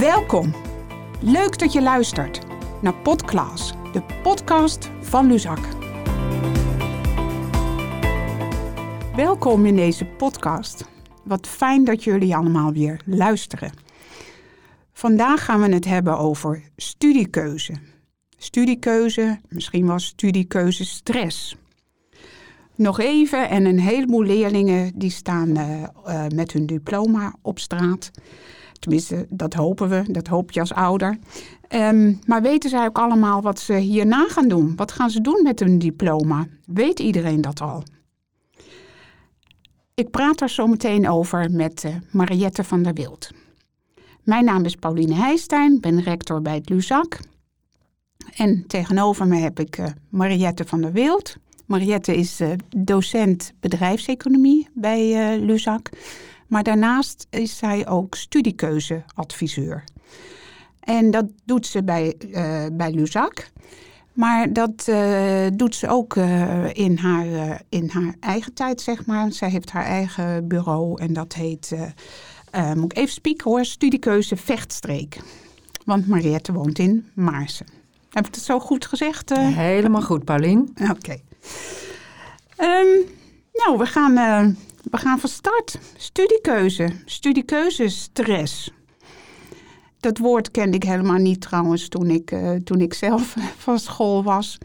Welkom. Leuk dat je luistert naar Podclass, de podcast van Luzak. Welkom in deze podcast. Wat fijn dat jullie allemaal weer luisteren. Vandaag gaan we het hebben over studiekeuze. Studiekeuze, misschien was studiekeuze stress. Nog even en een heleboel leerlingen die staan uh, uh, met hun diploma op straat. Tenminste, dat hopen we, dat hoop je als ouder. Um, maar weten zij ook allemaal wat ze hierna gaan doen? Wat gaan ze doen met hun diploma? Weet iedereen dat al? Ik praat daar zo meteen over met uh, Mariette van der Wild. Mijn naam is Pauline Heijstein, ben rector bij het Luzak. En tegenover me heb ik uh, Mariette van der Wild. Mariette is uh, docent bedrijfseconomie bij Luzak. Maar daarnaast is zij ook studiekeuzeadviseur. En dat doet ze bij, uh, bij Luzak. Maar dat uh, doet ze ook uh, in, haar, uh, in haar eigen tijd, zeg maar. Zij heeft haar eigen bureau en dat heet, moet ik even spieken hoor, Studiekeuze Vechtstreek. Want Mariette woont in Maarsen. Heb ik het zo goed gezegd? Helemaal goed, Paulien. Oké. Okay. Um, nou, we gaan we gaan van start. Studiekeuze. Studiekeuzestress. Dat woord kende ik helemaal niet trouwens toen ik, uh, toen ik zelf van school was.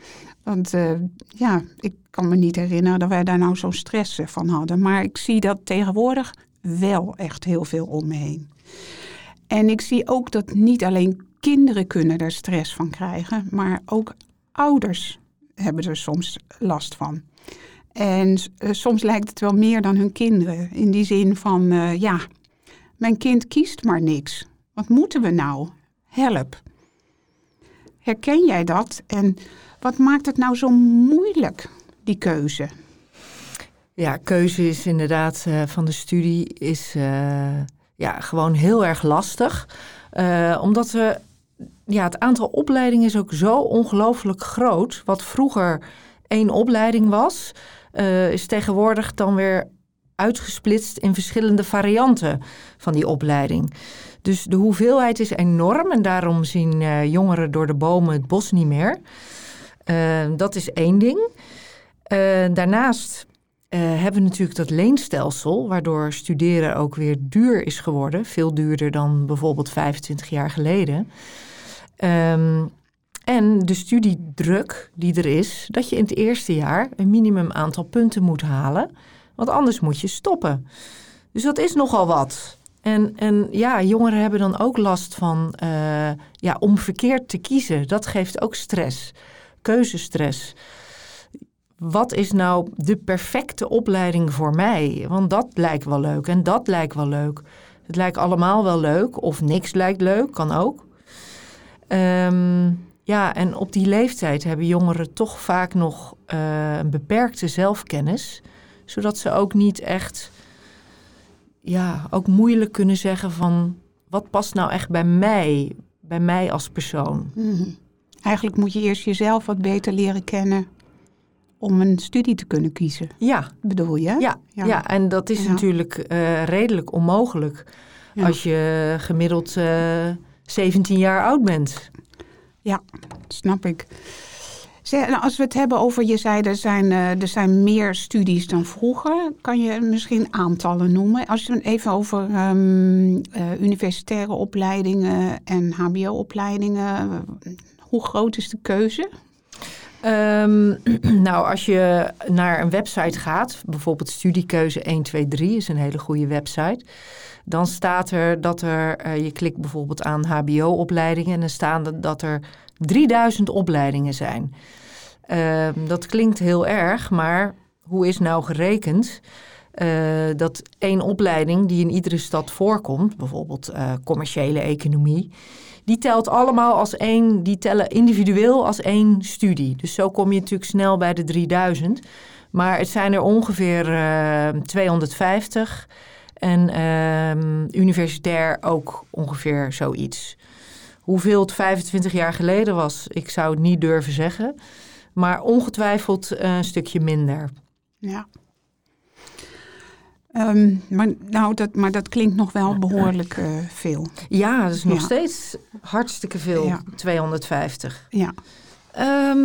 Want uh, ja, ik kan me niet herinneren dat wij daar nou zo'n stress van hadden. Maar ik zie dat tegenwoordig wel echt heel veel om me heen. En ik zie ook dat niet alleen kinderen kunnen er stress van krijgen, maar ook ouders hebben er soms last van. En uh, soms lijkt het wel meer dan hun kinderen. In die zin van, uh, ja, mijn kind kiest maar niks. Wat moeten we nou? Help. Herken jij dat? En wat maakt het nou zo moeilijk, die keuze? Ja, keuze is inderdaad uh, van de studie is ja, gewoon heel erg lastig. omdat we, ja, het aantal opleidingen is ook zo ongelooflijk groot. Wat vroeger één opleiding was, uh, is tegenwoordig dan weer uitgesplitst in verschillende varianten van die opleiding. Dus de hoeveelheid is enorm en daarom zien uh, jongeren door de bomen het bos niet meer. Uh, dat is één ding. daarnaast hebben we natuurlijk dat leenstelsel, waardoor studeren ook weer duur is geworden. Veel duurder dan bijvoorbeeld 25 jaar geleden. Um, en de studiedruk die er is, dat je in het eerste jaar een minimum aantal punten moet halen. Want anders moet je stoppen. Dus dat is nogal wat. En, en ja, jongeren hebben dan ook last van uh, ja, om verkeerd te kiezen. Dat geeft ook stress, keuzestress. Wat is nou de perfecte opleiding voor mij? Want dat lijkt wel leuk en dat lijkt wel leuk. Het lijkt allemaal wel leuk of niks lijkt leuk, kan ook. Um, ja, en op die leeftijd hebben jongeren toch vaak nog uh, een beperkte zelfkennis, zodat ze ook niet echt, ja, ook moeilijk kunnen zeggen van wat past nou echt bij mij, bij mij als persoon. Mm-hmm. Eigenlijk moet je eerst jezelf wat beter leren kennen om een studie te kunnen kiezen. Ja. Bedoel je? Ja, ja. ja en dat is ja. natuurlijk uh, redelijk onmogelijk ja. als je gemiddeld uh, 17 jaar oud bent. Ja, snap ik. Nou, als we het hebben over, je zei er zijn, uh, er zijn meer studies dan vroeger. Kan je misschien aantallen noemen? Als je even over um, uh, universitaire opleidingen en hbo-opleidingen, hoe groot is de keuze? Um, nou, als je naar een website gaat, bijvoorbeeld Studiekeuze 123 is een hele goede website. Dan staat er dat er, uh, je klikt bijvoorbeeld aan HBO-opleidingen en dan staan er dat er 3000 opleidingen zijn. Uh, dat klinkt heel erg, maar hoe is nou gerekend? Uh, dat één opleiding die in iedere stad voorkomt, bijvoorbeeld uh, commerciële economie, die telt allemaal als één, die tellen individueel als één studie. Dus zo kom je natuurlijk snel bij de 3000. Maar het zijn er ongeveer uh, 250 en uh, universitair ook ongeveer zoiets. Hoeveel het 25 jaar geleden was, ik zou het niet durven zeggen. Maar ongetwijfeld een stukje minder. Ja. Ehm, maar, nou, dat, maar dat klinkt nog wel behoorlijk eh, veel. Ja, dat is nog Ja. steeds hartstikke veel. Ja. 250. Ja. Ehm,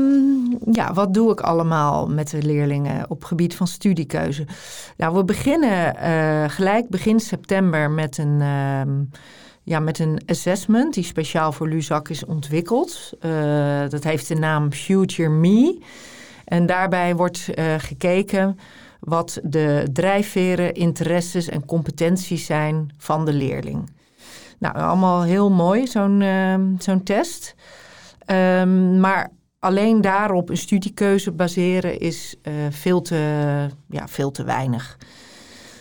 ja, wat doe ik allemaal met de leerlingen op gebied van studiekeuze? Nou, we beginnen eh, gelijk begin september met een, ehm, ja, met een assessment die speciaal voor Luzak is ontwikkeld. Eh, dat heeft de naam Future Me. En daarbij wordt gekeken wat de drijfveren, interesses en competenties zijn van de leerling. Nou, allemaal heel mooi, zo'n ehm, zo'n test. Ehm, maar alleen daarop een studiekeuze baseren is eh, veel, te, ja, veel te weinig.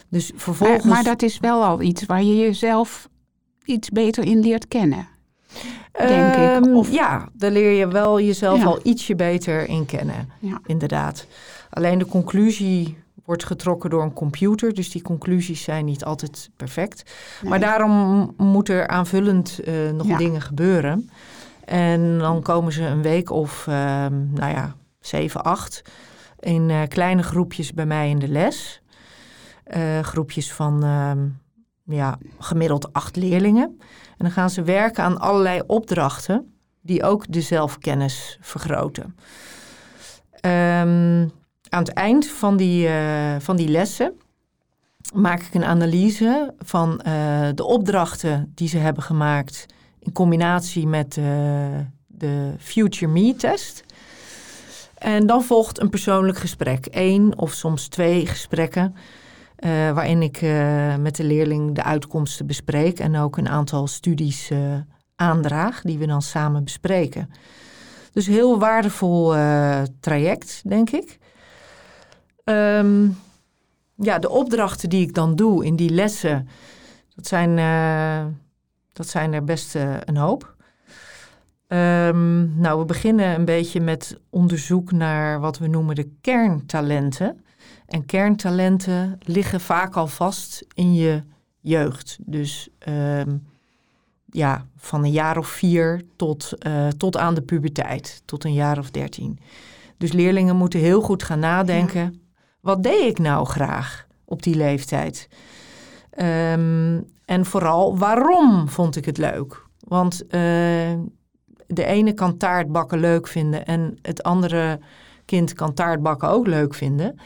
Dus vervolgens... Maar, maar dat is wel al iets waar je jezelf iets beter in leert kennen. denk ik. Ehm, Of- Ja, daar leer je wel jezelf Ja. al ietsje beter in kennen, Ja. inderdaad. Alleen de conclusie wordt getrokken door een computer, dus die conclusies zijn niet altijd perfect. Nee. Maar daarom moet er aanvullend eh, nog Ja. dingen gebeuren. En dan komen ze een week of, ehm, nou ja, zeven, acht in eh, kleine groepjes bij mij in de les. Eh, groepjes van ehm, ja, gemiddeld acht leerlingen. En dan gaan ze werken aan allerlei opdrachten die ook de zelfkennis vergroten. Ehm, aan het eind van die, eh, van die lessen maak ik een analyse van eh, de opdrachten die ze hebben gemaakt in combinatie met eh, de Future Me-test. En dan volgt een persoonlijk gesprek. één of soms twee gesprekken. waarin ik met de leerling de uitkomsten bespreek. En ook een aantal studies aandraag die we dan samen bespreken. Dus heel waardevol traject, denk ik. Ehm, ja, de opdrachten die ik dan doe in die lessen, dat zijn, eh, dat zijn er best eh, een hoop. Ehm, nou, we beginnen een beetje met onderzoek naar wat we noemen de kerntalenten. En kerntalenten liggen vaak al vast in je jeugd. Dus ehm, ja, van een jaar of vier tot, eh, tot aan de puberteit, tot een jaar of dertien. Dus leerlingen moeten heel goed gaan nadenken. Wat deed ik nou graag op die leeftijd? Ehm, en vooral, waarom vond ik het leuk? Want eh, de ene kan taartbakken leuk vinden en het andere kind kan taartbakken ook leuk vinden.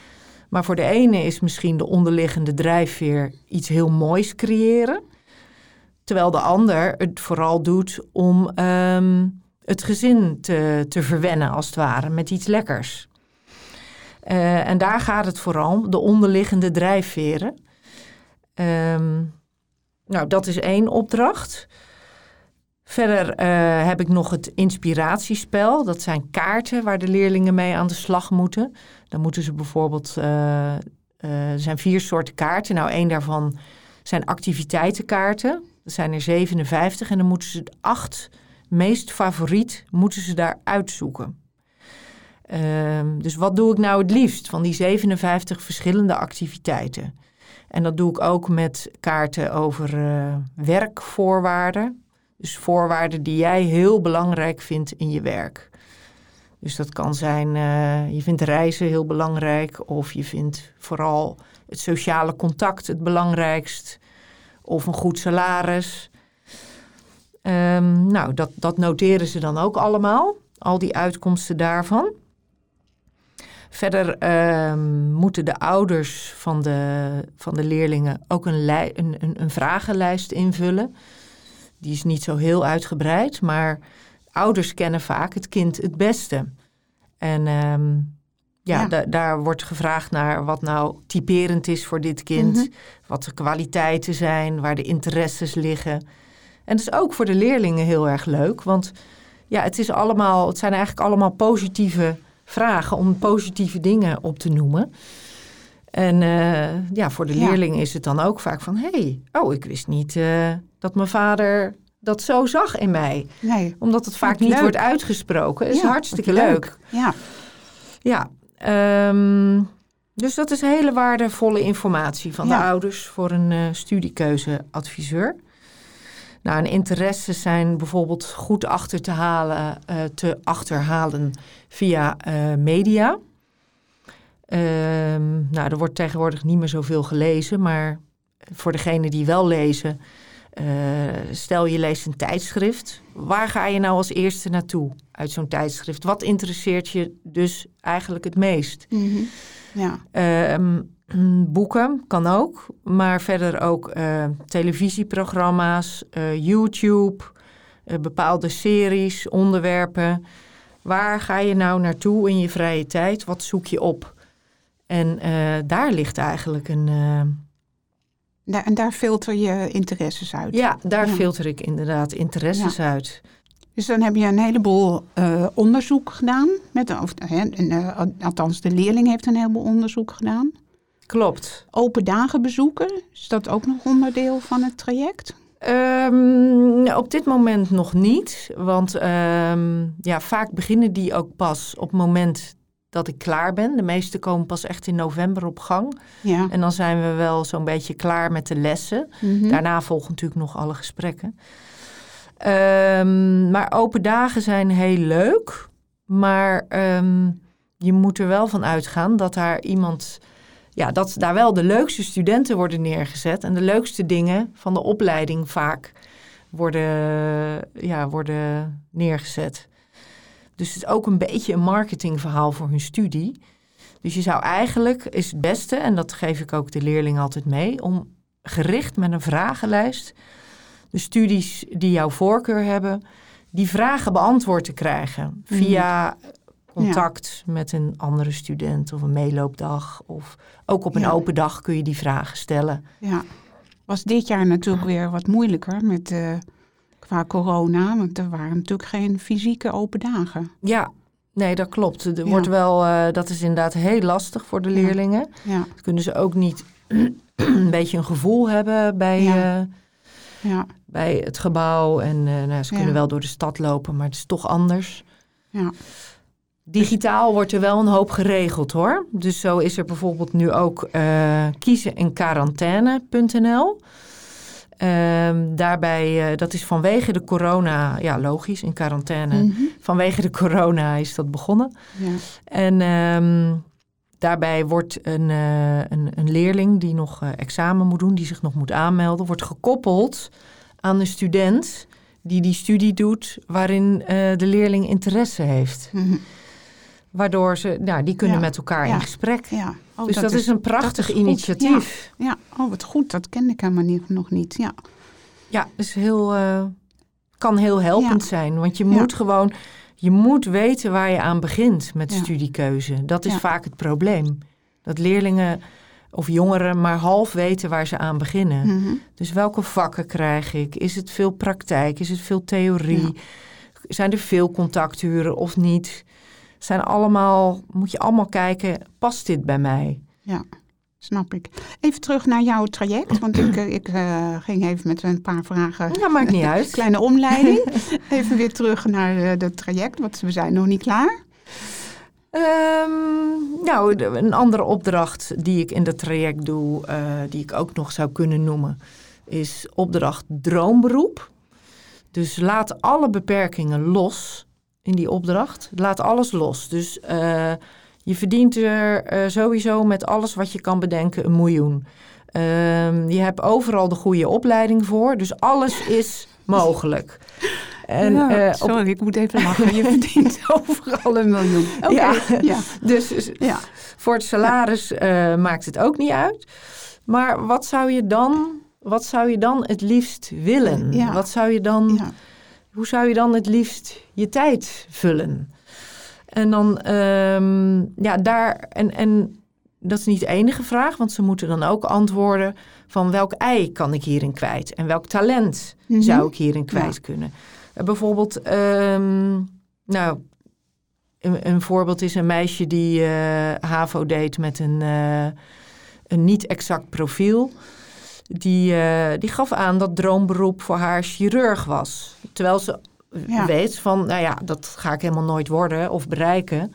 Maar voor de ene is misschien de onderliggende drijfveer iets heel moois creëren. Terwijl de ander het vooral doet om ehm, het gezin te, te verwennen, als het ware, met iets lekkers. Eh, en daar gaat het vooral, de onderliggende drijfveren. Ehm, nou, dat is één opdracht. Verder eh, heb ik nog het inspiratiespel. Dat zijn kaarten waar de leerlingen mee aan de slag moeten. Dan moeten ze bijvoorbeeld. eh, eh, er zijn vier soorten kaarten. Nou, één daarvan zijn activiteitenkaarten. Dat zijn er 57. En dan moeten ze acht meest favoriet moeten ze daar uitzoeken. Ehm, dus wat doe ik nou het liefst van die 57 verschillende activiteiten? En dat doe ik ook met kaarten over eh, werkvoorwaarden. Dus voorwaarden die jij heel belangrijk vindt in je werk. Dus dat kan zijn, eh, je vindt reizen heel belangrijk, of je vindt vooral het sociale contact het belangrijkst, of een goed salaris. Ehm, nou, dat, dat noteren ze dan ook allemaal, al die uitkomsten daarvan. Verder ehm, moeten de ouders van de, van de leerlingen ook een, een, een, een vragenlijst invullen. Die is niet zo heel uitgebreid, maar ouders kennen vaak het kind het beste. En ehm, ja, Ja. da- daar wordt gevraagd naar wat nou typerend is voor dit kind. Mhm. Wat de kwaliteiten zijn, waar de interesses liggen. En dat is ook voor de leerlingen heel erg leuk. Want ja, het, is allemaal, het zijn eigenlijk allemaal positieve vragen om positieve dingen op te noemen. En eh, ja, voor de Ja. leerlingen is het dan ook vaak van... hé, hey, oh, ik wist niet eh, dat mijn vader dat zo zag in mij. Nee. Omdat het vaak niet leuk. wordt uitgesproken. is Ja, hartstikke leuk. Ja. Ja, ehm, dus dat is hele waardevolle informatie van de ouders voor een eh, studiekeuzeadviseur. Nou, en interesses zijn bijvoorbeeld goed achter te halen, eh, te achterhalen via eh, media. Ehm, nou, er wordt tegenwoordig niet meer zoveel gelezen, maar voor degenen die wel lezen, eh, stel je leest een tijdschrift. Waar ga je nou als eerste naartoe uit zo'n tijdschrift? Wat interesseert je dus eigenlijk het meest? Mhm. Ja. Ehm, boeken kan ook, maar verder ook eh, televisieprogramma's, eh, YouTube, eh, bepaalde series, onderwerpen. Waar ga je nou naartoe in je vrije tijd? Wat zoek je op? En daar ligt eigenlijk een. en daar filter je interesses uit. ja, daar Ja. filter ik inderdaad interesses uit. Dus dan heb je een heleboel eh, onderzoek gedaan. Met, of, hè, en, althans, de leerling heeft een heleboel onderzoek gedaan. Klopt. Open dagen bezoeken, is dat ook nog onderdeel van het traject? Ehm, op dit moment nog niet. Want ehm, ja, vaak beginnen die ook pas op het moment dat ik klaar ben. De meeste komen pas echt in november op gang. Ja. En dan zijn we wel zo'n beetje klaar met de lessen. Mhm. Daarna volgen natuurlijk nog alle gesprekken. Ehm, maar open dagen zijn heel leuk. Maar je moet er wel van uitgaan dat daar iemand. Ja, dat daar wel de leukste studenten worden neergezet. En de leukste dingen van de opleiding vaak worden, ja, worden neergezet. Dus het is ook een beetje een marketingverhaal voor hun studie. Dus je zou eigenlijk, is het beste, en dat geef ik ook de leerling altijd mee, om gericht met een vragenlijst de studies die jouw voorkeur hebben, die vragen beantwoord te krijgen. Via contact met een andere student of een meeloopdag. Of ook op een Ja. open dag kun je die vragen stellen. Ja. Was dit jaar natuurlijk weer wat moeilijker met, eh, qua corona. Want er waren natuurlijk geen fysieke open dagen. Ja, nee, dat klopt. Er Ja. wordt wel, eh, dat is inderdaad heel lastig voor de leerlingen. Ja, Dat kunnen ze ook niet een beetje een gevoel hebben bij, Ja. eh, ja, bij het gebouw. En nou, ze kunnen Ja. wel door de stad lopen, maar het is toch anders. ja. Digitaal wordt er wel een hoop geregeld hoor. Dus zo is er bijvoorbeeld nu ook eh kiezen in quarantaine.nl. Ehm, daarbij, eh, dat is vanwege de corona, ja logisch, in quarantaine. Mhm. Vanwege de corona is dat begonnen. ja. En ehm, daarbij wordt een, eh, een, een leerling die nog examen moet doen, die zich nog moet aanmelden, wordt gekoppeld aan een student die die studie doet waarin de leerling interesse heeft. Mhm. Waardoor ze, nou, die kunnen Ja, met elkaar ja. in gesprek. ja. Oh, dus dat, is, een prachtig is initiatief. Ja, oh wat goed. Dat kende ik helemaal niet, nog niet. Ja, Ja, dus heel, eh, kan heel helpend zijn. Want je moet gewoon, je moet weten waar je aan begint met studiekeuze. Dat is vaak het probleem. Dat leerlingen of jongeren maar half weten waar ze aan beginnen. Mhm. Dus welke vakken krijg ik? Is het veel praktijk? Is het veel theorie? Zijn er veel contacturen of niet? Zijn allemaal, moet je allemaal kijken, past dit bij mij? ja. Snap ik. Even terug naar jouw traject. Want ik, eh, ik eh, ging even met een paar vragen. Ja, maakt niet uit. Kleine omleiding. Even weer terug naar eh, het traject, want we zijn nog niet klaar. Ehm, nou, een andere opdracht die ik in dat traject doe, eh, die ik ook nog zou kunnen noemen, is opdracht droomberoep. Dus laat alle beperkingen los in die opdracht. Laat alles los. Dus eh, je verdient er eh, sowieso met alles wat je kan bedenken een miljoen. Ehm, je hebt overal de goede opleiding voor, dus alles is mogelijk. En, Ja, eh, op- sorry, ik moet even lachen. Je verdient overal een miljoen. Oké, Ja. ja. dus ja. voor het salaris maakt het ook niet uit. Maar wat zou je dan, wat zou je dan het liefst willen? Wat zou je dan, ja. Hoe zou je dan het liefst je tijd vullen? En dan, ehm, ja, daar, en, en dat is niet de enige vraag, want ze moeten dan ook antwoorden van welk ei kan ik hierin kwijt? En welk talent Mhm. zou ik hierin kwijt kunnen? Eh, bijvoorbeeld, ehm, nou, een, een voorbeeld is een meisje die eh, HAVO deed met een, eh, een niet exact profiel. Die, eh, die gaf aan dat droomberoep voor haar chirurg was. Terwijl ze Ja. weet van, nou ja, dat ga ik helemaal nooit worden of bereiken.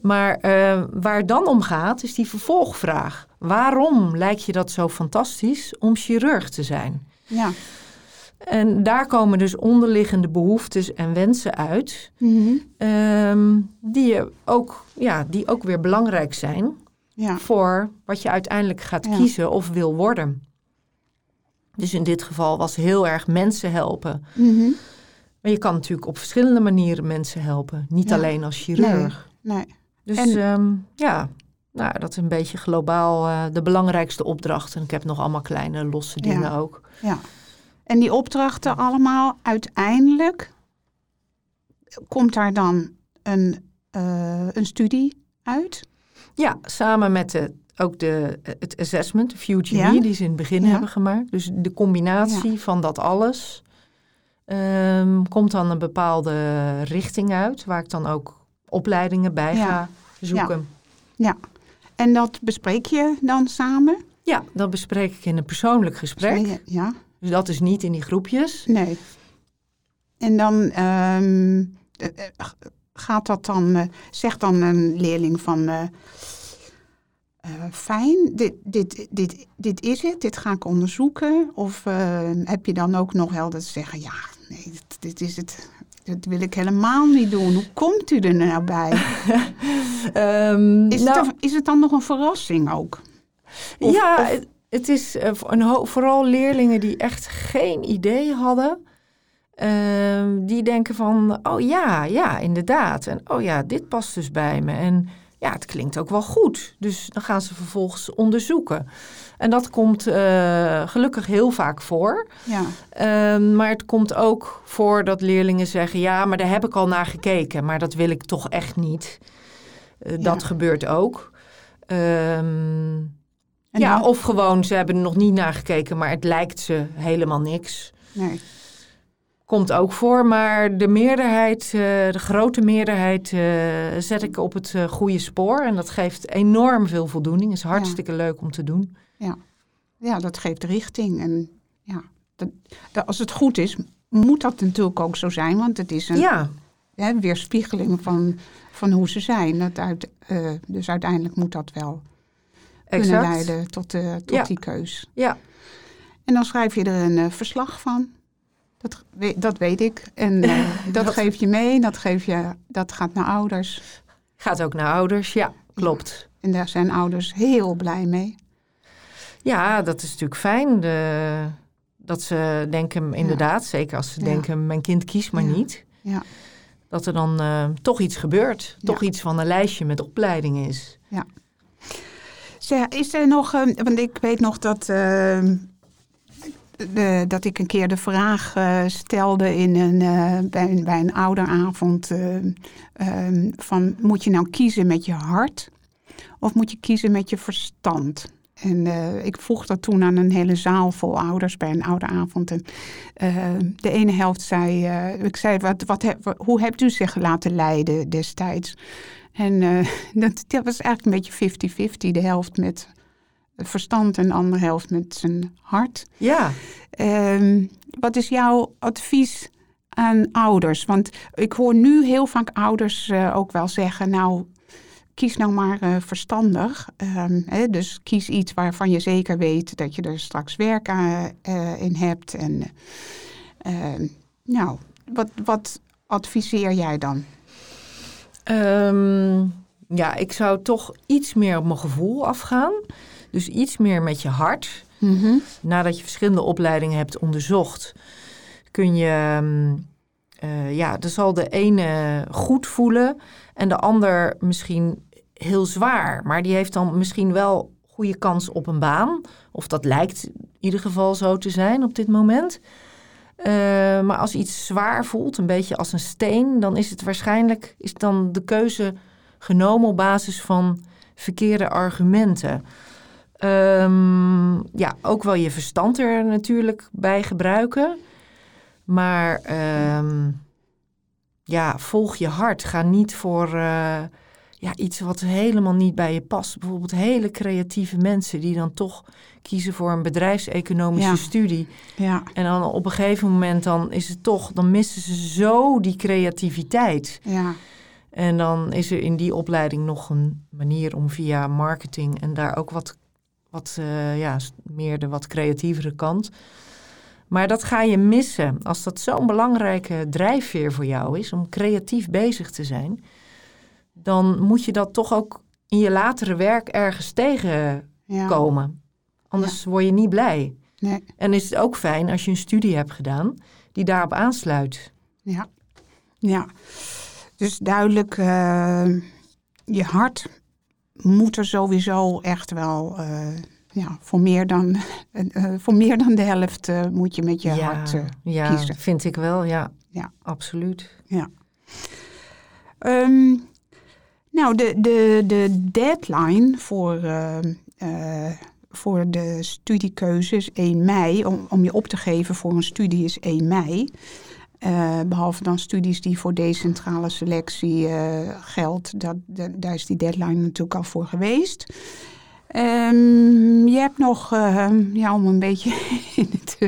Maar eh, waar het dan om gaat, is die vervolgvraag. Waarom lijkt je dat zo fantastisch om chirurg te zijn? ja. En daar komen dus onderliggende behoeftes en wensen uit, Mhm. ehm, die, ook, ja, die ook weer belangrijk zijn Ja. voor wat je uiteindelijk gaat Ja. kiezen of wil worden. Dus in dit geval was heel erg mensen helpen. Mhm. Maar je kan natuurlijk op verschillende manieren mensen helpen. Niet Ja. alleen als chirurg. Nee. Dus En- ehm, ja, nou, dat is een beetje globaal eh, de belangrijkste opdracht. En ik heb nog allemaal kleine losse Ja. dingen ook. Ja. En die opdrachten allemaal uiteindelijk komt daar dan een, eh, een studie uit? Ja, samen met de, ook de, het assessment, de Future Ja. Me, die ze in het begin Ja. hebben gemaakt. Dus de combinatie van dat alles ehm, komt dan een bepaalde richting uit, waar ik dan ook opleidingen bij Ja. ga zoeken. En dat bespreek je dan samen? Ja. dat bespreek ik in een persoonlijk gesprek. Ja. Dus dat is niet in die groepjes. Nee. En dan ehm, eh, eh, gaat dat dan, eh, zegt dan een leerling van, eh, fijn, dit, dit, dit, dit is het, dit ga ik onderzoeken. Of eh, heb je dan ook nog wel dat ze zeggen, ja, nee, dit, dit is het, dat wil ik helemaal niet doen. Hoe komt u er nou bij? Ehm, Is, nou, het, dan- is het dan nog een verrassing ook? Of- ja, of- het, het is eh, een vooral leerlingen die echt geen idee hadden. ehm, die denken van, oh ja, ja, inderdaad. En oh ja, dit past dus bij me. En ja, het klinkt ook wel goed. Dus dan gaan ze vervolgens onderzoeken. En dat komt eh, gelukkig heel vaak voor. Ja, Ehm, maar het komt ook voor dat leerlingen zeggen: ja, maar daar heb ik al naar gekeken, maar dat wil ik toch echt niet. Eh, Ja. Dat gebeurt ook. Ehm, ja, of gewoon ze hebben er nog niet naar gekeken, maar het lijkt ze helemaal niks. nee. Komt ook voor, maar de meerderheid, eh, de grote meerderheid, eh, zet ik op het eh, goede spoor. En dat geeft enorm veel voldoening. Is hartstikke leuk om te doen. Ja, dat geeft richting. En ja, dat, dat- als het goed is, moet dat natuurlijk ook zo zijn. Want het is een Ja, hè, weerspiegeling van, van hoe ze zijn. Dat uit, dus uiteindelijk moet dat wel kunnen exact. leiden tot, eh, tot Ja. die keus. Ja. En dan schrijf je er een verslag van. Dat, dat weet ik. En eh, dat, Dat- geef je mee. Dat, geef je, dat gaat naar ouders. Gaat ook naar ouders. Ja, klopt. En daar zijn ouders heel blij mee. Ja, dat is natuurlijk fijn. De, dat ze denken, inderdaad, zeker als ze Ja. denken, mijn kind kiest maar Ja. niet. Ja. Dat er dan eh, toch iets gebeurt. Ja. Toch iets van een lijstje met opleidingen is. Zeg, is er nog, eh, want ik weet nog dat, dat ik een keer de vraag eh, stelde in een, eh, bij, een- bij een ouderavond eh, ehm, van moet je nou kiezen met je hart of moet je kiezen met je verstand? En ik vroeg dat toen aan een hele zaal vol ouders bij een ouderavond. En de ene helft zei, ik zei, wat, wat, hoe hebt u zich laten leiden destijds? En dat, dat was eigenlijk een beetje 50-50. De helft met verstand en de andere helft met zijn hart. Ja, Ehm, wat is jouw advies aan ouders? Want ik hoor nu heel vaak ouders eh, ook wel zeggen... nou, kies nou maar eh, verstandig. Ehm, hè, dus kies iets waarvan je zeker weet dat je er straks werk aan, eh, in hebt. En, eh, ehm, nou, wat, wat adviseer jij dan? Ja, ik zou toch iets meer op mijn gevoel afgaan. Dus iets meer met je hart. Nadat je verschillende opleidingen hebt onderzocht, kun je, ehm, eh, ja, dan zal de ene goed voelen en de ander misschien heel zwaar. Maar die heeft dan misschien wel goede kans op een baan. Of dat lijkt in ieder geval zo te zijn op dit moment. Eh, maar als iets zwaar voelt, een beetje als een steen, dan is het waarschijnlijk is dan de keuze genomen op basis van verkeerde argumenten. Ehm, ja, ook wel je verstand er natuurlijk bij gebruiken. Maar ehm, ja, volg je hart. Ga niet voor eh, ja, iets wat helemaal niet bij je past. Bijvoorbeeld hele creatieve mensen die dan toch kiezen voor een bedrijfseconomische Ja. studie. Ja, En dan op een gegeven moment dan is het toch, dan missen ze zo die creativiteit. ja, En dan is er in die opleiding nog een manier om via marketing en daar ook wat, wat eh, ja, meer de wat creatievere kant. Maar dat ga je missen als dat zo'n belangrijke drijfveer voor jou is om creatief bezig te zijn. Dan moet je dat toch ook in je latere werk ergens tegenkomen. Ja. Anders word je niet blij. Nee. En is het ook fijn als je een studie hebt gedaan die daarop aansluit. Ja. ja. Dus duidelijk, eh, je hart moet er sowieso echt wel... eh, ja, voor meer dan, eh, voor meer dan de helft eh, moet je met je hart eh, ja, kiezen. vind ik wel. Ja, Ja. absoluut. Ehm, nou, de, de, de deadline voor, eh, eh, voor de studiekeuze is 1 mei. Om, om je op te geven voor een studie is 1 mei. Eh, behalve dan studies die voor decentrale selectie eh geldt. Dat, dat- daar is die deadline natuurlijk al voor geweest. Ehm, je hebt nog, eh, ja, om een beetje in het,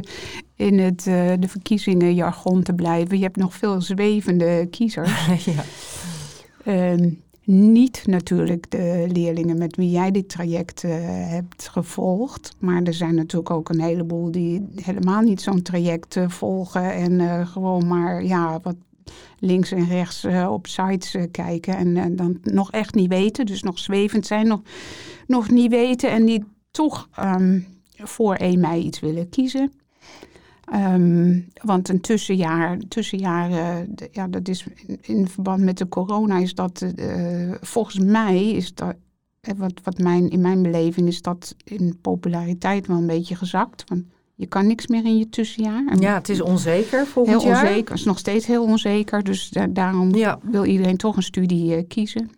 in het, de verkiezingenjargon te blijven. Je hebt nog veel zwevende kiezers. ja. Ehm, niet natuurlijk de leerlingen met wie jij dit traject eh, hebt gevolgd. Maar er zijn natuurlijk ook een heleboel die helemaal niet zo'n traject eh, volgen. En eh, gewoon maar ja, wat links en rechts op sites kijken. En dan nog echt niet weten. Dus nog zwevend zijn, nog, nog niet weten. En die toch ehm, voor 1 mei iets willen kiezen. Ehm, want een tussenjaar, d- ja, dat is in, in verband met de corona is dat, eh, volgens mij is dat, eh, wat, wat mijn, in mijn beleving is dat in populariteit wel een beetje gezakt. Want je kan niks meer in je tussenjaar. En ja, het is onzeker volgend heel jaar. onzeker, het is nog steeds heel onzeker. Dus da- daarom Ja, wil iedereen toch een studie eh, kiezen.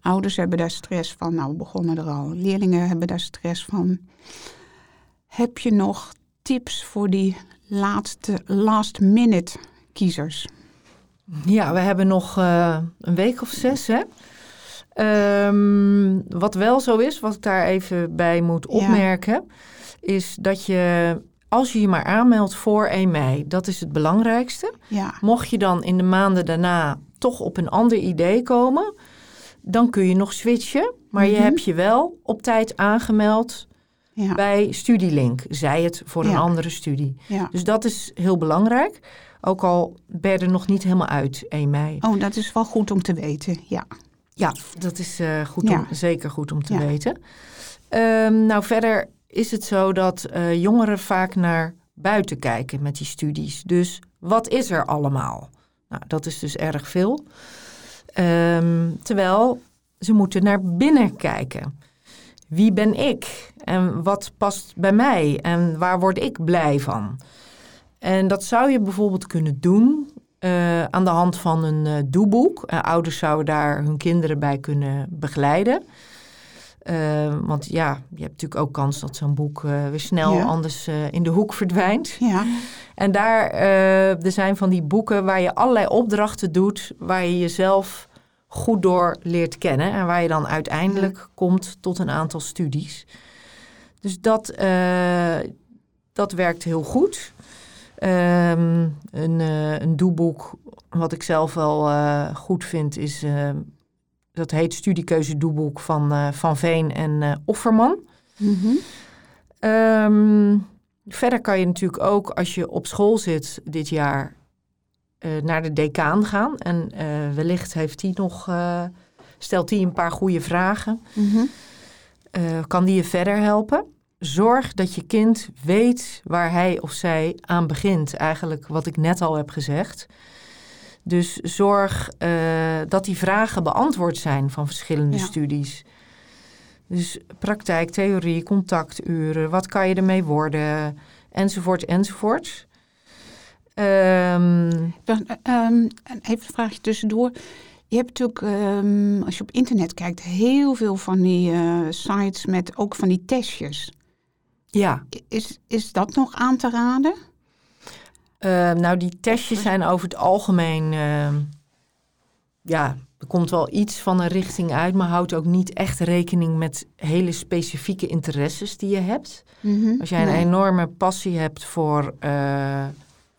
Ouders hebben daar stress van. Nou, we begonnen er al. Leerlingen hebben daar stress van. Heb je nog tips voor die laatste last minute kiezers? ja, we hebben nog eh, een week of zes, hè? Ehm, wat wel zo is, wat ik daar even bij moet Ja. opmerken, is dat je, als je je maar aanmeldt voor 1 mei, dat is het belangrijkste. Ja, Mocht je dan in de maanden daarna toch op een ander idee komen, dan kun je nog switchen. Maar je Mhm. hebt je wel op tijd aangemeld ja, bij Studielink, zij het voor een andere studie. Dus dat is heel belangrijk. Ook al ben je er nog niet helemaal uit 1 mei. Oh, dat is wel goed om te weten. Ja, Ja, dat is eh, goed om, zeker goed om te weten. Ehm, nou, verder is het zo dat eh, jongeren vaak naar buiten kijken met die studies. Dus wat is er allemaal? Nou, dat is dus erg veel. Ehm, terwijl ze moeten naar binnen kijken. Wie ben ik? En wat past bij mij? En waar word ik blij van? En dat zou je bijvoorbeeld kunnen doen eh, aan de hand van een eh, doeboek. Eh, ouders zouden daar hun kinderen bij kunnen begeleiden. Want ja, je hebt natuurlijk ook kans dat zo'n boek weer snel Ja. anders in de hoek verdwijnt. ja, En daar er zijn van die boeken waar je allerlei opdrachten doet, waar je jezelf goed door leert kennen en waar je dan uiteindelijk komt tot een aantal studies. Dus dat, eh, dat werkt heel goed. Ehm, een, eh, een doeboek, wat ik zelf wel eh, goed vind, is dat heet Studiekeuze Doeboek van Van Veen en Offerman. mhm. Ehm, verder kan je natuurlijk ook, als je op school zit dit jaar, naar de decaan gaan. En eh, wellicht heeft hij nog, eh, stelt hij een paar goede vragen. Mhm. Eh, kan die je verder helpen? Zorg dat je kind weet waar hij of zij aan begint. Eigenlijk wat ik net al heb gezegd. Dus zorg eh, dat die vragen beantwoord zijn van verschillende Ja. studies. Dus praktijk, theorie, contacturen, wat kan je ermee worden, enzovoort, enzovoort. En even een vraagje tussendoor. Je hebt natuurlijk, ehm, als je op internet kijkt, heel veel van die eh, sites met ook van die testjes. ja, Is, is dat nog aan te raden? Nou, die testjes zijn over het algemeen. ja, er komt wel iets van een richting uit, maar houdt ook niet echt rekening met hele specifieke interesses die je hebt. Mhm. Als jij een Nee. enorme passie hebt voor, eh,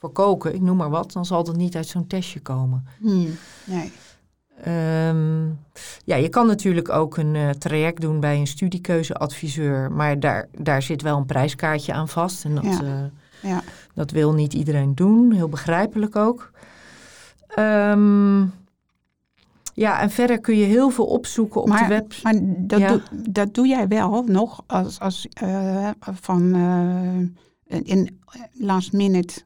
voor koken, ik noem maar wat, dan zal dat niet uit zo'n testje komen. Hmm, Nee. Ehm, ja, je kan natuurlijk ook een eh, traject doen bij een studiekeuzeadviseur, maar daar, daar zit wel een prijskaartje aan vast. En dat, Ja. eh, Ja. dat wil niet iedereen doen, heel begrijpelijk ook. Ehm, ja, en verder kun je heel veel opzoeken op de web. Maar dat, Ja. doe, dat doe jij wel nog als, als eh, van in last minute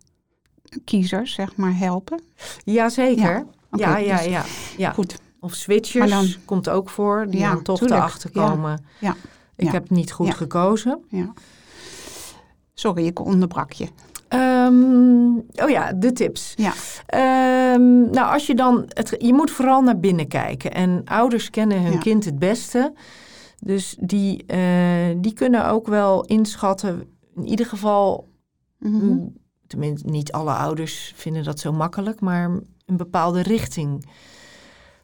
kiezers, zeg maar, helpen. Jazeker. Ja, Ja, Oké, ja, dus- ja, ja. Goed. Of switchers dan- komt ook voor, die Ja, dan toch tuurlijk. erachter komen. Ja, Ik ja. heb niet goed Ja. gekozen. Ja. Sorry, ik onderbrak je. Ehm, oh ja, de tips. Ja. Ehm, nou, als je dan. Het, je moet vooral naar binnen kijken. En ouders kennen hun Ja. kind het beste. Dus die, eh, die kunnen ook wel inschatten. In ieder geval. Mm, Tenminste, niet alle ouders vinden dat zo makkelijk. Maar een bepaalde richting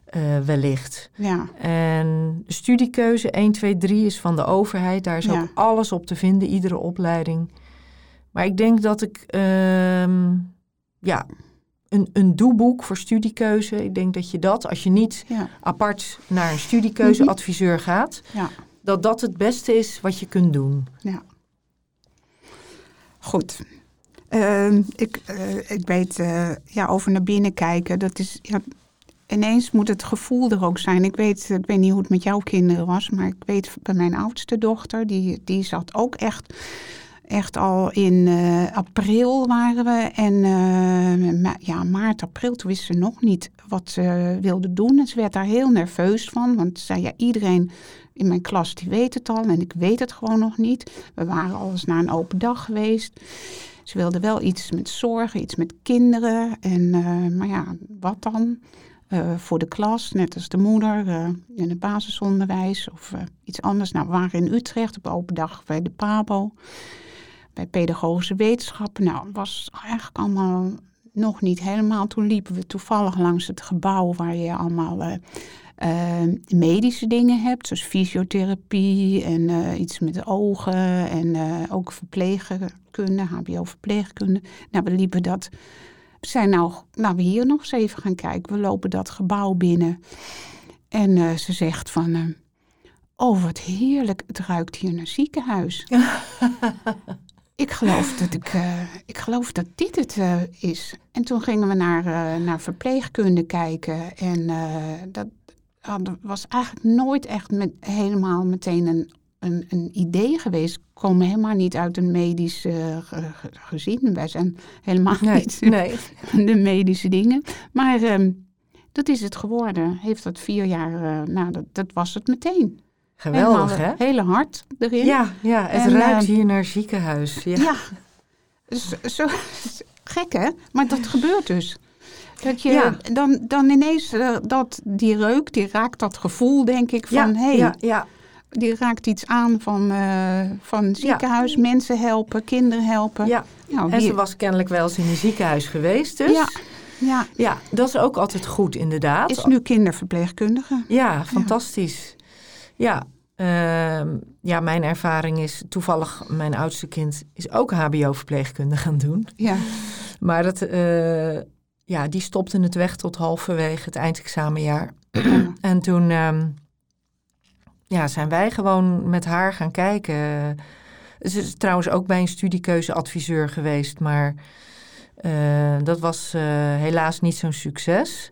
eh, wellicht. Ja, En de studiekeuze 1, 2, 3 is van de overheid. Daar is Ja. ook alles op te vinden, iedere opleiding. Maar ik denk dat ik, ehm, ja, een, een doeboek voor studiekeuze. Ik denk dat je dat, als je niet ja, apart naar een studiekeuzeadviseur gaat, ja. dat dat het beste is wat je kunt doen. Goed. Ehm, ik, eh, ik weet, eh, ja, over naar binnen kijken, dat is, ja, ineens moet het gevoel er ook zijn. Ik weet, ik weet niet hoe het met jouw kinderen was, maar ik weet bij mijn oudste dochter, die, die zat ook echt, echt al in eh, april waren we. En ja, maart, april, toen wist ze nog niet wat ze wilde doen. En ze werd daar heel nerveus van, want ze zei, ja, iedereen in mijn klas die weet het al en ik weet het gewoon nog niet. We waren al eens naar een open dag geweest. Ze wilde wel iets met zorgen, iets met kinderen. En, eh, maar ja, wat dan? Eh, voor de klas, net als de moeder, eh, in het basisonderwijs of iets anders. Nou, we waren in Utrecht op open dag bij de PABO, bij pedagogische wetenschappen. Nou, het was eigenlijk allemaal nog niet helemaal. Toen liepen we toevallig langs het gebouw waar je allemaal medische dingen hebt, zoals fysiotherapie en eh, iets met de ogen en eh, ook verpleegkunde, HBO-verpleegkunde. Nou, we liepen dat. We zijn nou, laten we hier nog eens even gaan kijken. We lopen dat gebouw binnen en eh, ze zegt van. Oh, wat heerlijk. Het ruikt hier naar ziekenhuis. ik, geloof dat ik, ik geloof dat dit het is. En toen gingen we naar, naar verpleegkunde kijken. En dat hadden- was eigenlijk nooit echt met, helemaal meteen een, een, een idee geweest. We komen helemaal niet uit een medisch eh, ge- ge- gezin. Wij zijn helemaal Nee, niet nee. de medische dingen. Maar ehm, dat is het geworden. Heeft dat vier jaar, eh, nou dat, dat was het meteen. Geweldig, Helemaal, hè? Hele hard erin. Ja, ja, het En, ruikt eh, hier naar ziekenhuis. Ja. Ja. Zo, zo, gek hè? Maar dat gebeurt dus. Dat je Ja. dan, dan ineens eh, dat, die reuk, die raakt dat gevoel, denk ik, van hé, hey, ja, ja. die raakt iets aan van, eh, van ziekenhuis, mensen helpen, kinderen helpen. ja. Nou, En die- ze was kennelijk wel eens in een ziekenhuis geweest, dus. ja, ja, Ja, dat is ook altijd goed, inderdaad. is nu kinderverpleegkundige. Ja, fantastisch. Ja, ehm, ja, mijn ervaring is toevallig, mijn oudste kind is ook HBO-verpleegkunde gaan doen. Ja, Maar dat, eh, ja, die stopte het weg tot halverwege het eindexamenjaar. en toen ehm, ja, zijn wij gewoon met haar gaan kijken. Ze is trouwens ook bij een studiekeuzeadviseur geweest, maar eh, dat was eh, helaas niet zo'n succes.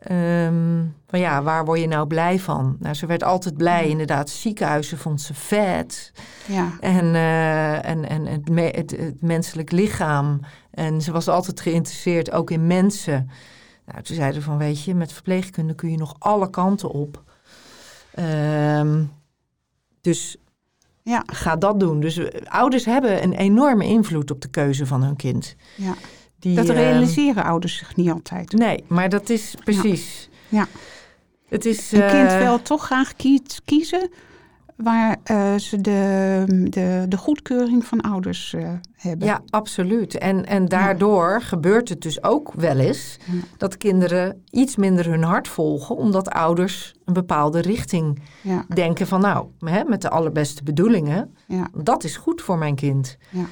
Ehm, van ja, waar word je nou blij van? Nou, ze werd altijd blij, inderdaad. Ziekenhuizen vond ze vet. ja, En, eh, en, en het, me- het, het menselijk lichaam. En ze was altijd geïnteresseerd ook in mensen. Nou, toen zeiden van, weet je, met verpleegkunde kun je nog alle kanten op. Ehm, dus ja, ga dat doen. Dus eh, ouders hebben een enorme invloed op de keuze van hun kind. ja. Die, Dat ehm, realiseren ouders zich niet altijd. Nee, maar dat is precies. Ja. Het is. Een kind eh, wil toch graag kiezen waar eh, ze de, de, de goedkeuring van ouders eh, hebben. Ja, absoluut. En, en daardoor gebeurt het dus ook wel eens Ja. dat kinderen iets minder hun hart volgen, omdat ouders een bepaalde richting Ja, denken van nou, hè, met de allerbeste bedoelingen, dat is goed voor mijn kind. ja.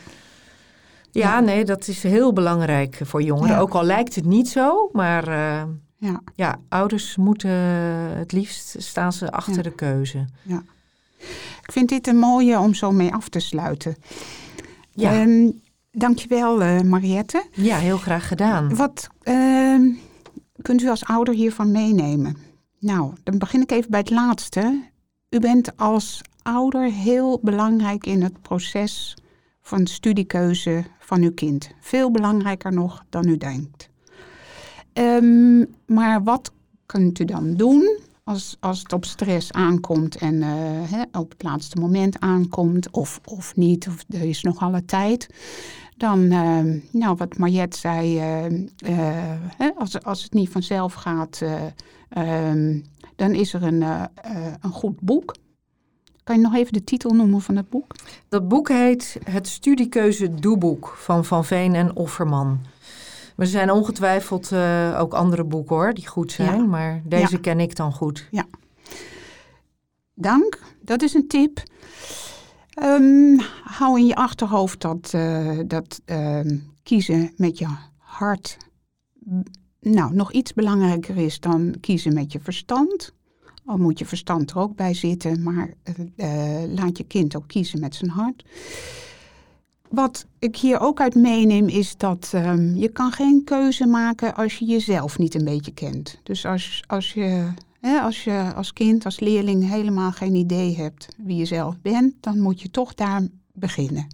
Ja, nee, dat is heel belangrijk voor jongeren. Ja. Ook al lijkt het niet zo, maar eh, Ja, Ja, ouders moeten het liefst staan ze achter Ja. de keuze. ik vind dit een mooie om zo mee af te sluiten. Ja, Ehm, dankjewel, eh Mariette. ja heel graag gedaan. Wat ehm, kunt u als ouder hiervan meenemen? Nou, dan begin ik even bij het laatste. U bent als ouder heel belangrijk in het proces van studiekeuze van uw kind. Veel belangrijker nog dan u denkt. Ehm, maar wat kunt u dan doen als, als het op stress aankomt en eh, op het laatste moment aankomt of, of niet, of er is nog alle tijd? Dan, eh, nou, wat Mariette zei, eh, eh, als, als het niet vanzelf gaat, eh, ehm, dan is er een, een goed boek. Kan je nog even de titel noemen van het boek? Dat boek heet Het Studiekeuze Doeboek van Van Veen en Offerman. Er zijn ongetwijfeld eh, ook andere boeken hoor, die goed zijn, Ja. maar deze Ja. ken ik dan goed. Dank, dat is een tip. Ehm, hou in je achterhoofd dat, eh, dat ehm, kiezen met je hart nou, nog iets belangrijker is dan kiezen met je verstand. Al moet je verstand er ook bij zitten, maar eh, eh, laat je kind ook kiezen met zijn hart. Wat ik hier ook uit meeneem is dat ehm, je kan geen keuze maken als je jezelf niet een beetje kent. Dus als, als je Hè, als je als kind, als leerling helemaal geen idee hebt wie je zelf bent, dan moet je toch daar beginnen.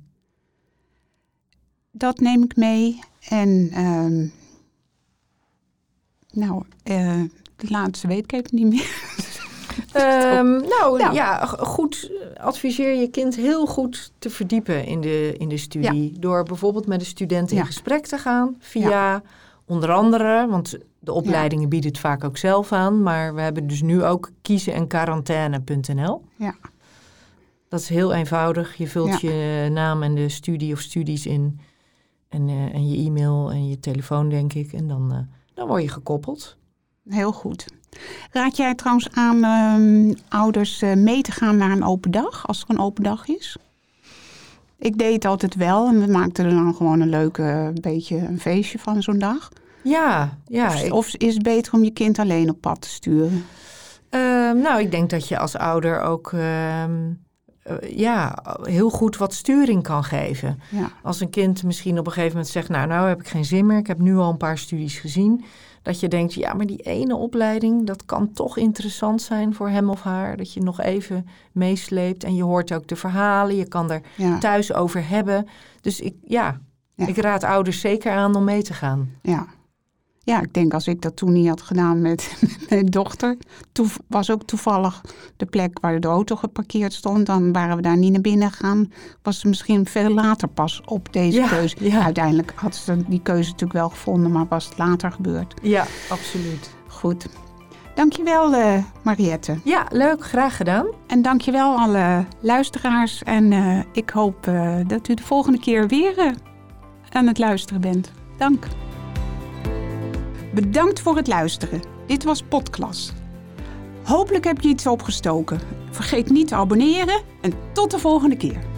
Dat neem ik mee. En ehm, nou, eh, de laatste weet ik even niet meer. Ehm, nou Ja. goed. Adviseer je kind heel goed te verdiepen in de, in de studie. Door bijvoorbeeld met de student in Ja. gesprek te gaan. Via onder andere, want de opleidingen bieden het vaak ook zelf aan. Maar we hebben dus nu ook kiezen en quarantaine.nl. Ja. Dat is heel eenvoudig. Je vult je naam en de studie of studies in. En, eh, en je e-mail en je telefoon, denk ik. En dan, eh, dan word je gekoppeld. Heel goed. Raad jij trouwens aan ehm, ouders eh, mee te gaan naar een open dag, als er een open dag is? Ik deed het altijd wel en we maakten er dan gewoon een leuke eh, beetje een feestje van zo'n dag. Ja, ja. of, ik- of is het beter om je kind alleen op pad te sturen? Ehm, nou, ik denk dat je als ouder ook ehm, eh, ja, heel goed wat sturing kan geven. Ja, Als een kind misschien op een gegeven moment zegt, nou, nou heb ik geen zin meer, ik heb nu al een paar studies gezien. Dat je denkt, ja, maar die ene opleiding, dat kan toch interessant zijn voor hem of haar. Dat je nog even meesleept en je hoort ook de verhalen, je kan er ja, thuis over hebben. Dus ik, ja, Ja. ik raad ouders zeker aan om mee te gaan. ja. Ja, ik denk als ik dat toen niet had gedaan met mijn dochter, toen was ook toevallig de plek waar de auto geparkeerd stond, dan waren we daar niet naar binnen gegaan. Was ze misschien veel later pas op deze Ja, keuze. ja. Uiteindelijk had ze die keuze natuurlijk wel gevonden, maar was het later gebeurd. Ja, absoluut. Goed. Dankjewel eh Mariette. Ja, leuk, graag gedaan. En dankjewel alle luisteraars. En eh, ik hoop eh, dat u de volgende keer weer aan het luisteren bent. Dank. Bedankt voor het luisteren. Dit was Podklas. Hopelijk heb je iets opgestoken. Vergeet niet te abonneren en tot de volgende keer.